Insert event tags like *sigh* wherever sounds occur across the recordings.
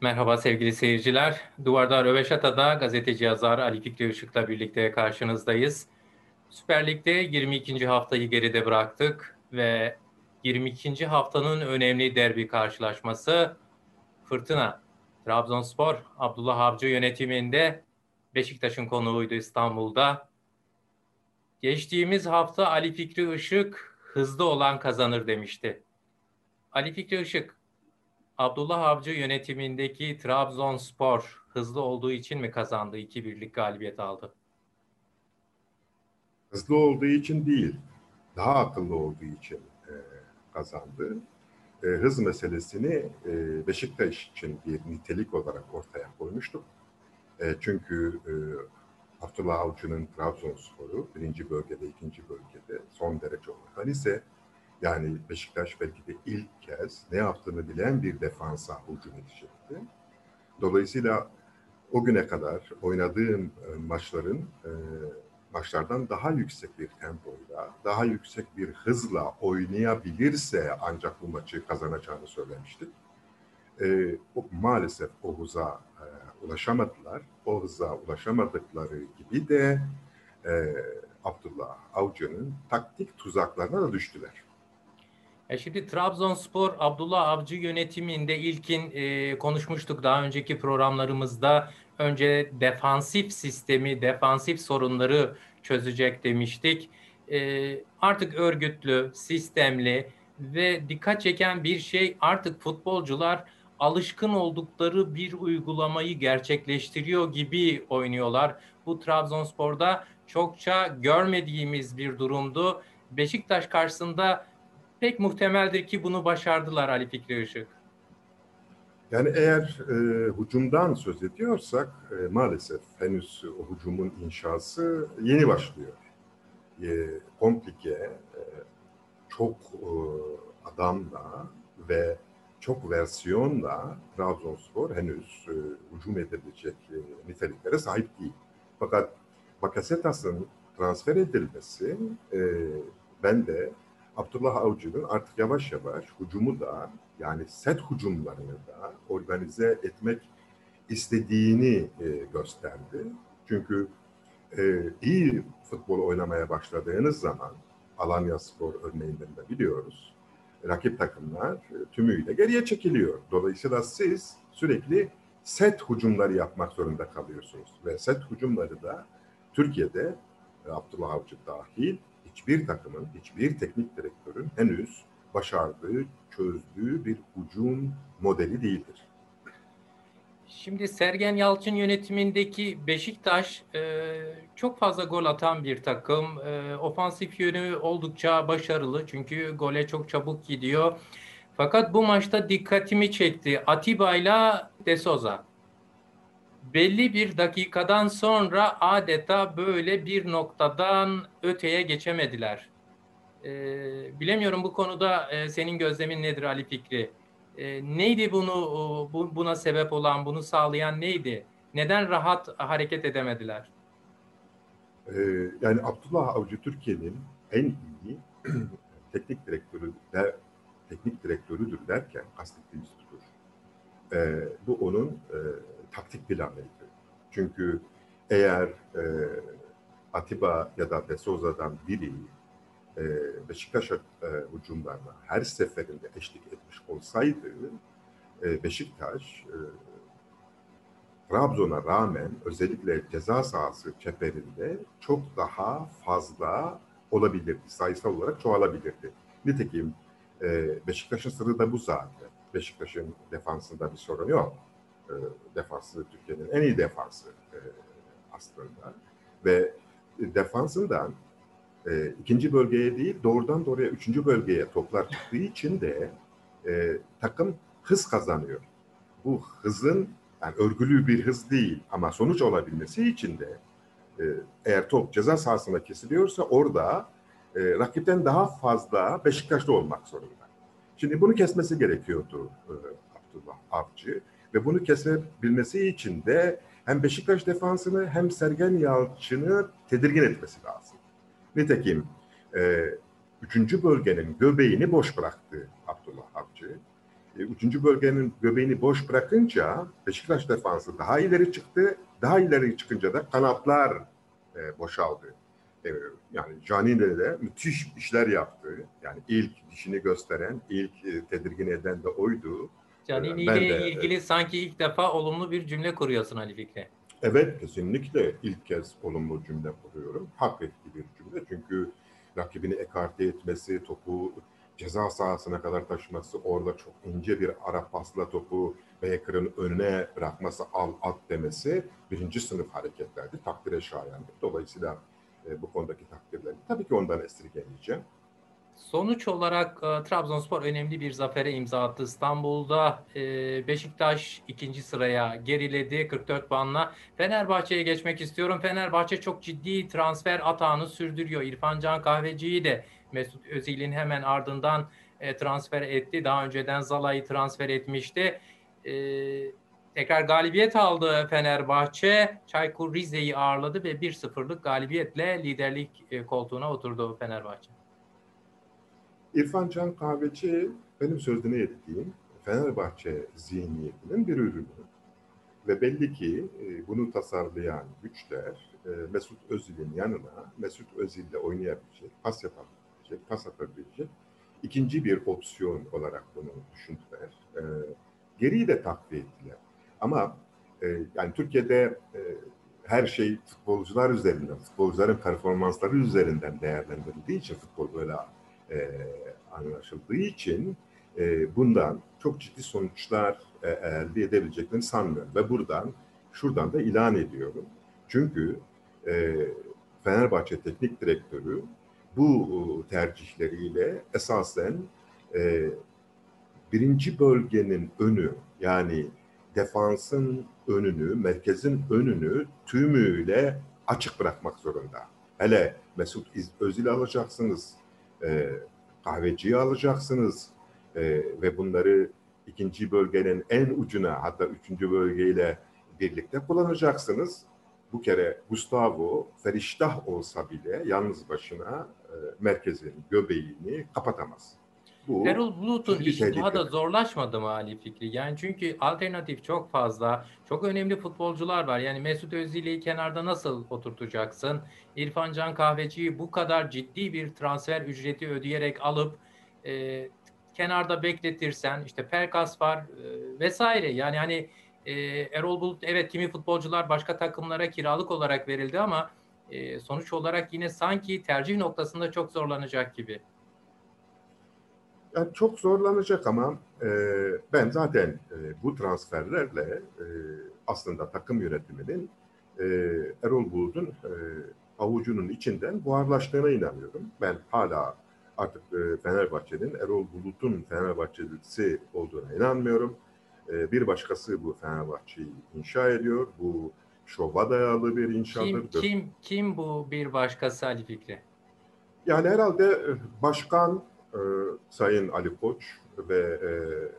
Merhaba sevgili seyirciler. Duvarda Röveşata'da gazeteci yazar Ali Fikri Işık'la birlikte karşınızdayız. Süper Lig'de 22. haftayı geride bıraktık ve 22. haftanın önemli derbi karşılaşması Fırtına. Trabzonspor, Abdullah Avcı yönetiminde Beşiktaş'ın konuğuydu İstanbul'da. Geçtiğimiz hafta Ali Fikri Işık hızlı olan kazanır demişti. Ali Fikri Işık, Abdullah Avcı yönetimindeki Trabzonspor hızlı olduğu için mi kazandı? 2-1'lik galibiyet aldı. Hızlı olduğu için değil, daha akıllı olduğu için e, kazandı. E, hız meselesini e, Beşiktaş için bir nitelik olarak ortaya koymuştuk. E, çünkü e, Abdullah Avcı'nın Trabzonspor'u birinci bölgede, ikinci bölgede son derece organize yani Beşiktaş belki de ilk kez ne yaptığını bilen bir defansa hücum edecekti. Dolayısıyla o güne kadar oynadığım e, maçların e, maçlardan daha yüksek bir tempoyla, daha yüksek bir hızla oynayabilirse ancak bu maçı kazanacağını söylemiştik. E, o, maalesef o hıza e, ulaşamadılar. O hıza ulaşamadıkları gibi de e, Abdullah Avcı'nın taktik tuzaklarına da düştüler. E şimdi Trabzonspor Abdullah Avcı yönetiminde ilkin e, konuşmuştuk daha önceki programlarımızda. Önce defansif sistemi, defansif sorunları çözecek demiştik. E, artık örgütlü, sistemli ve dikkat çeken bir şey artık futbolcular alışkın oldukları bir uygulamayı gerçekleştiriyor gibi oynuyorlar. Bu Trabzonspor'da çokça görmediğimiz bir durumdu. Beşiktaş karşısında pek muhtemeldir ki bunu başardılar Ali Fikri Işık. Yani eğer e, hücumdan söz ediyorsak e, maalesef henüz o hücumun inşası yeni başlıyor. E, komplike, e, çok e, adamla ve çok versiyonla Trabzonspor henüz e, hücum edebilecek e, niteliklere sahip değil. Fakat Bakasetas'ın transfer edilmesi e, ben de Abdullah Avcı'nın artık yavaş yavaş hücumu da yani set hücumlarını da organize etmek istediğini e, gösterdi. Çünkü e, iyi futbol oynamaya başladığınız zaman Alanya Spor örneğinden de biliyoruz. Rakip takımlar e, tümüyle geriye çekiliyor. Dolayısıyla siz sürekli set hücumları yapmak zorunda kalıyorsunuz. Ve set hücumları da Türkiye'de Abdullah Avcı dahil hiçbir takımın, hiçbir teknik direktörün henüz başardığı, çözdüğü bir hücum modeli değildir. Şimdi Sergen Yalçın yönetimindeki Beşiktaş e, çok fazla gol atan bir takım. E, ofansif yönü oldukça başarılı çünkü gole çok çabuk gidiyor. Fakat bu maçta dikkatimi çekti. Atiba ile De Souza belli bir dakikadan sonra adeta böyle bir noktadan öteye geçemediler. E, bilemiyorum bu konuda e, senin gözlemin nedir Ali Fikri? E, neydi bunu bu, buna sebep olan, bunu sağlayan neydi? Neden rahat hareket edemediler? Ee, yani Abdullah Avcı Türkiye'nin en iyi *clears throat* teknik direktörü de, teknik direktörüdür derken kastettiğimiz budur. Ee, bu onun e, taktik planıydı. Çünkü eğer e, Atiba ya da De Souza'dan biri e, Beşiktaş e, her seferinde eşlik etmiş olsaydı e, Beşiktaş e, Trabzon'a rağmen özellikle ceza sahası çeperinde çok daha fazla olabilirdi. Sayısal olarak çoğalabilirdi. Nitekim e, Beşiktaş'ın sırrı da bu zaten. Beşiktaş'ın defansında bir sorun yok e, defansı Türkiye'nin en iyi defansı e, aslında. Ve defansından e, ikinci bölgeye değil doğrudan doğruya üçüncü bölgeye toplar çıktığı için de e, takım hız kazanıyor. Bu hızın yani örgülü bir hız değil ama sonuç olabilmesi için de eğer top ceza sahasında kesiliyorsa orada e, rakipten daha fazla Beşiktaş'ta olmak zorunda. Şimdi bunu kesmesi gerekiyordu e, Abdullah Avcı. Ve bunu kesebilmesi için de hem Beşiktaş defansını hem Sergen Yalçın'ı tedirgin etmesi lazım. Nitekim e, üçüncü bölgenin göbeğini boş bıraktı Abdullah Avcı. E, üçüncü bölgenin göbeğini boş bırakınca Beşiktaş defansı daha ileri çıktı. Daha ileri çıkınca da kanatlar e, boşaldı. E, yani Canini de müthiş işler yaptı. Yani ilk dişini gösteren, ilk e, tedirgin eden de oydu. Canini Ben ile ilgili sanki ilk defa olumlu bir cümle kuruyorsun Ali Fikri. Evet kesinlikle ilk kez olumlu cümle kuruyorum. Hak ettiği bir cümle. Çünkü rakibini ekarte etmesi, topu ceza sahasına kadar taşıması, orada çok ince bir ara pasla topu Baker'ın önüne bırakması, al at demesi birinci sınıf hareketlerdi. Takdire şayandı. Dolayısıyla e, bu konudaki takdirlerini tabii ki ondan esirgemeyeceğim. Sonuç olarak e, Trabzonspor önemli bir zafere imza attı. İstanbul'da e, Beşiktaş ikinci sıraya geriledi 44 puanla. Fenerbahçe'ye geçmek istiyorum. Fenerbahçe çok ciddi transfer atağını sürdürüyor. İrfan Can Kahveci'yi de Mesut Özil'in hemen ardından e, transfer etti. Daha önceden Zala'yı transfer etmişti. Tekrar galibiyet aldı Fenerbahçe. Çaykur Rize'yi ağırladı ve 1-0'lık galibiyetle liderlik koltuğuna oturdu Fenerbahçe. İrfan Can Kahveci benim sözüne ettiğim Fenerbahçe zihniyetinin bir ürünü. Ve belli ki e, bunu tasarlayan güçler e, Mesut Özil'in yanına Mesut Özil'le oynayabilecek, pas yapabilecek, pas atabilecek ikinci bir opsiyon olarak bunu düşündüler. E, geriyi de takviye ettiler. Ama yani Türkiye'de her şey futbolcular üzerinden, futbolcuların performansları üzerinden değerlendirildiği için futbol böyle e, anlaşıldığı için e, bundan çok ciddi sonuçlar e, elde edebileceklerini sanmıyorum. Ve buradan, şuradan da ilan ediyorum. Çünkü e, Fenerbahçe Teknik Direktörü bu e, tercihleriyle esasen e, birinci bölgenin önü yani defansın önünü, merkezin önünü tümüyle açık bırakmak zorunda. Hele Mesut Özil alacaksınız, e, kahveciyi alacaksınız e, ve bunları ikinci bölgenin en ucuna hatta üçüncü bölgeyle birlikte kullanacaksınız. Bu kere Gustavo feriştah olsa bile yalnız başına e, merkezin göbeğini kapatamaz. Bu Erol Bulut'un işi daha da tehlike. zorlaşmadı mı Ali Fikri? Yani çünkü alternatif çok fazla. Çok önemli futbolcular var. Yani Mesut Özil'i kenarda nasıl oturtacaksın? İrfan Can Kahveci'yi bu kadar ciddi bir transfer ücreti ödeyerek alıp e, kenarda bekletirsen işte Pelkas var e, vesaire. Yani hani e, Erol Bulut evet kimi futbolcular başka takımlara kiralık olarak verildi ama e, sonuç olarak yine sanki tercih noktasında çok zorlanacak gibi. Yani çok zorlanacak ama e, ben zaten e, bu transferlerle e, aslında takım yönetiminin e, Erol Bulut'un e, avucunun içinden buharlaştığına inanıyorum. Ben hala artık e, Fenerbahçe'nin Erol Bulut'un Fenerbahçelisi olduğuna inanmıyorum. E, bir başkası bu Fenerbahçe'yi inşa ediyor. Bu şova dayalı bir inşadır. Kim kim kim bu bir başkası Ali Fikri? Yani herhalde e, başkan Sayın Ali Koç ve e,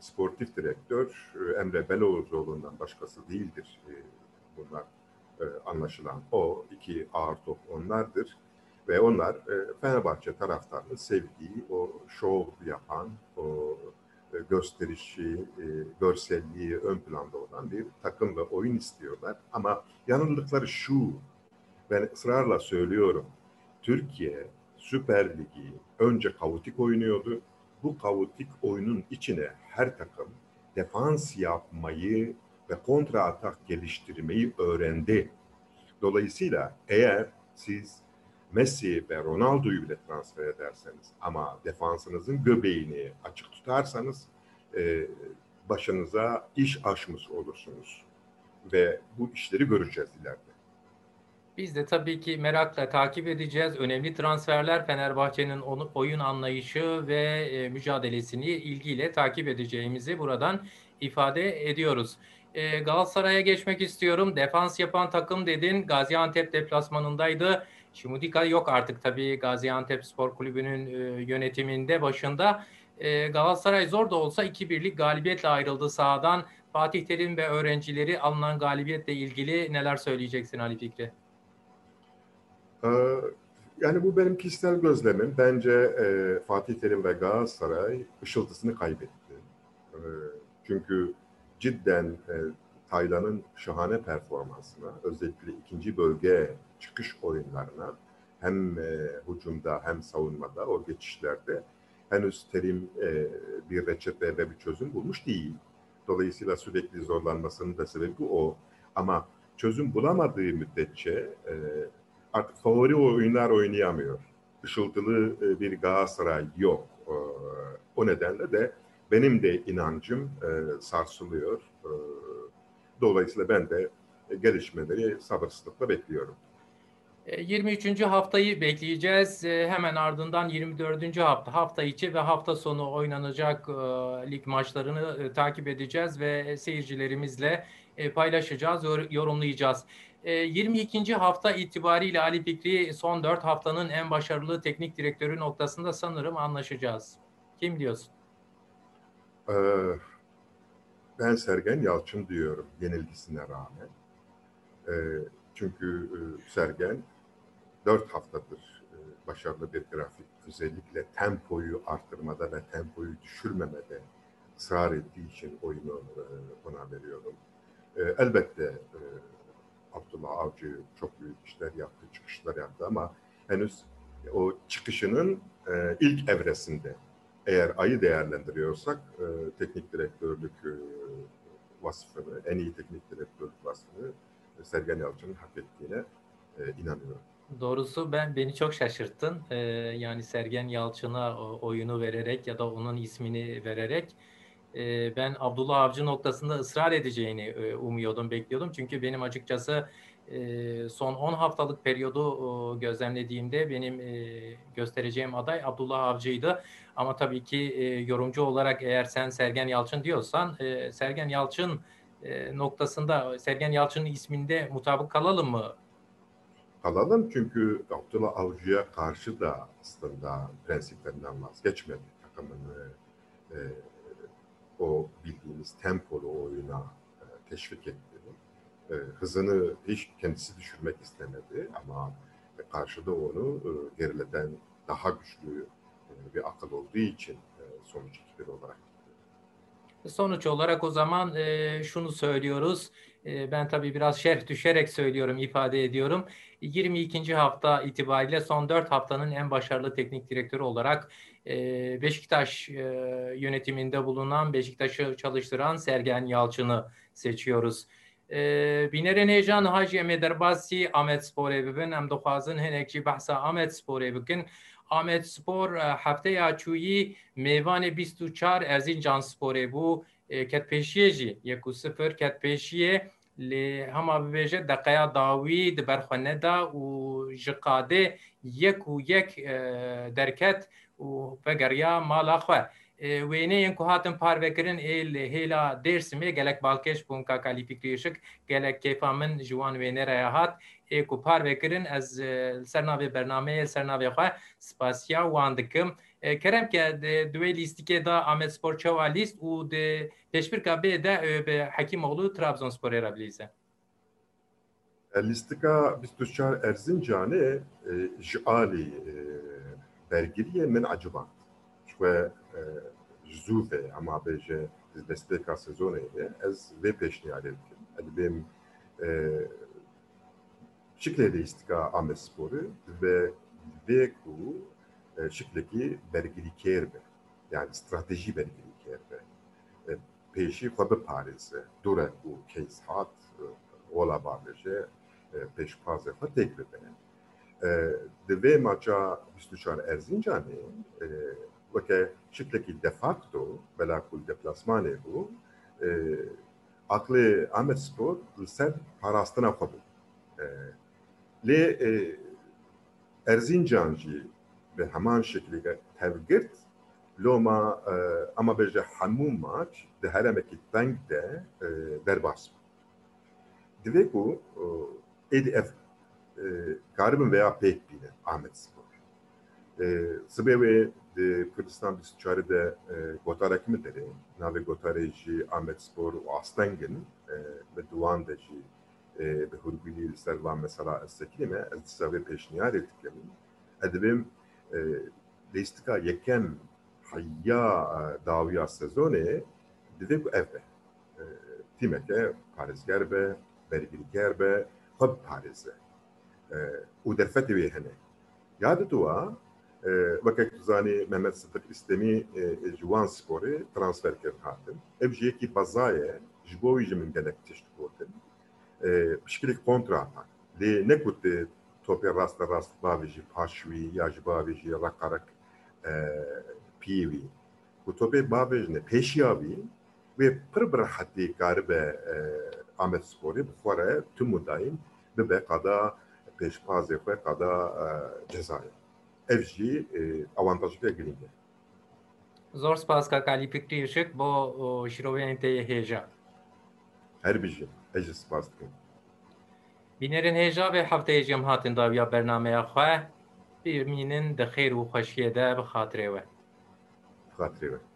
sportif direktör e, Emre Beloğluoğlu'ndan başkası değildir. E, bunlar e, anlaşılan o iki ağır top onlardır. Ve onlar e, Fenerbahçe taraftarının sevdiği o şov yapan, o e, gösterişi, e, görselliği ön planda olan bir takım ve oyun istiyorlar. Ama yanıldıkları şu, ben ısrarla söylüyorum. Türkiye Süper Ligi önce kaotik oynuyordu. Bu kaotik oyunun içine her takım defans yapmayı ve kontra atak geliştirmeyi öğrendi. Dolayısıyla eğer siz Messi ve Ronaldo'yu bile transfer ederseniz ama defansınızın göbeğini açık tutarsanız e, başınıza iş açmış olursunuz. Ve bu işleri göreceğiz ileride. Biz de tabii ki merakla takip edeceğiz. Önemli transferler Fenerbahçe'nin oyun anlayışı ve e, mücadelesini ilgiyle takip edeceğimizi buradan ifade ediyoruz. E, Galatasaray'a geçmek istiyorum. Defans yapan takım dedin. Gaziantep deplasmanındaydı. Şimudika yok artık tabii Gaziantep Spor Kulübü'nün e, yönetiminde başında. Galatasaray zor da olsa 2-1'lik galibiyetle ayrıldı sahadan. Fatih Terim ve öğrencileri alınan galibiyetle ilgili neler söyleyeceksin Ali Fikri? Ee, Yani bu benim kişisel gözlemim. Bence e, Fatih Terim ve Galatasaray ışıltısını kaybetti. Ee, çünkü cidden e, Taylan'ın şahane performansına, özellikle ikinci bölge çıkış oyunlarına hem e, hücumda hem savunmada o geçişlerde henüz Terim e, bir reçete ve bir çözüm bulmuş değil. Dolayısıyla sürekli zorlanmasının da sebebi o. Ama çözüm bulamadığı müddetçe e, artık favori oyunlar oynayamıyor. Işıltılı e, bir Galatasaray yok. E, o nedenle de benim de inancım e, sarsılıyor. Dolayısıyla ben de gelişmeleri sabırsızlıkla bekliyorum. 23. E, haftayı bekleyeceğiz. Hemen ardından 24. hafta hafta içi ve hafta sonu oynanacak lig maçlarını takip edeceğiz ve seyircilerimizle paylaşacağız, yorumlayacağız. 22. hafta itibariyle Ali Fikri son 4 haftanın en başarılı teknik direktörü noktasında sanırım anlaşacağız. Kim diyorsun? Ben Sergen Yalçın diyorum yenilgisine rağmen. Çünkü Sergen dört haftadır e, başarılı bir grafik özellikle tempoyu arttırmada ve tempoyu düşürmemede ısrar ettiği için oyunu e, ona veriyorum. E, elbette Abdullah Avcı çok büyük işler yaptı, çıkışlar yaptı ama henüz o çıkışının ilk evresinde eğer ayı değerlendiriyorsak teknik direktörlük vasfını, en iyi teknik direktörlük vasfını Sergen Yalçın'ın hak ettiğine inanıyorum. Doğrusu ben beni çok şaşırttın. Ee, yani Sergen Yalçın'a oyunu vererek ya da onun ismini vererek ben Abdullah Avcı noktasında ısrar edeceğini umuyordum, bekliyordum. Çünkü benim açıkçası son 10 haftalık periyodu gözlemlediğimde benim göstereceğim aday Abdullah Avcı'ydı. Ama tabii ki yorumcu olarak eğer sen Sergen Yalçın diyorsan Sergen Yalçın noktasında Sergen Yalçın'ın isminde mutabık kalalım mı kalalım çünkü Abdullah Avcı'ya karşı da aslında prensiplerinden vazgeçmedi. Takımını o bildiğimiz tempolu oyuna e, teşvik etti. E, hızını hiç kendisi düşürmek istemedi ama karşıda onu e, gerileden daha güçlü e, bir akıl olduğu için e, sonuç 2 olarak Sonuç olarak o zaman e, şunu söylüyoruz. E, ben tabii biraz şerh düşerek söylüyorum, ifade ediyorum. 22. hafta itibariyle son 4 haftanın en başarılı teknik direktörü olarak e, Beşiktaş e, yönetiminde bulunan, Beşiktaş'ı çalıştıran Sergen Yalçın'ı seçiyoruz. بینەرە نێژان هاژی ئەمێ دەرباسی ئامێت سپۆرێ ببن ئەم دەخوازن هەنێکی بەحسا ئامێت سپۆرێ بکن آمد سپور هفته اچویی میوان 24 از این جان سپوره بو کت پیشیه جی یکو سپر کت پیشیه لی هما ببیجه دقیقه داوید دی برخونه دا و جقاده یک و یک درکت و بگریا مالا خواه وینه این که هاتم پار بکرن ایل هیلا دیرسمه گلک بالکش بون که کالیپی گلک کیفا من جوان وینه را هات ê ku parvekirin ez ser navê bernameyê ser navê xwe spasiya wan dikim. Kerem ke duê lîstikê da Amed Spor çawa lîst û di pêşbirka bê de bi Hekîmoğlu Trabzonsporê re bilîze. Listika 24 Erzincanê ji alî bergiriye min eciband. Ve zûve ama bêje desteka sezonê de ez vê pêşniyarê dikim. Ez bêm şiklê de istika Amed Spor'u ve vê ku şiklekî bergirîkêr be. Yani strateji bergirîkêr be. Pêşî xwe biparêze. Dure û keys hat ola xwe têk bibine. Di vê maça 24 Erzincanê weke şiklekî de facto bela ku deplasmanê bû aklê Amed Spor ser parastina xwe bû. Lê Erzincan jî به همان شکلی که تفگرد لوما اما بجه همون ماچ ده هرمکی تنگ ده در باس دوی کو ایدی اف karibin veya pek bile Ahmet Spor. E, Sıbevi de Kürdistan bir de e, Gotar ekmederi, nave Gotar ji Ahmet Spor u Astengin e, ve Duan de ji e, be Hurbili serva mesela estekilime ez sabe peşniyar etkilemin. Edibim لیسtika yekem hayya dawiya sezonê Dide ku ev be. E, Tîmeke parêzger be, bergirger be, xwe biparêze. E, û derfetê wê hene. Yadê tu wa e, wekek tu zanî Mehmet Sıdık İstemi e, ji wan sporê transfer kirin hatin. Ev ji yekî bazaye ji bo wî ji min gelek tişt gotin. e, Pişkilek kontrata. Lê nekut e, topê rasta rast bavê jî paşwî ya ji bavê jî reqarek e, pîvî. Ku topê bavê ji ne pêşiya wî wê pir bi rehetî karibe e, Amed Sporê bi xwe re tim û daîm bibe qada pêşpazê xwe qada e, cezayê. Ev jî e, avantajeke girîng e. Zor spas Kakalî Pikrî Işık bo o, şiroveyên te yê hêja. Her bijî. Ez jî spas dikim. Bînerên hêja ve jî em hatin dawiya bernameya xwe. Bîmînin di xêr û xweşiyê de bi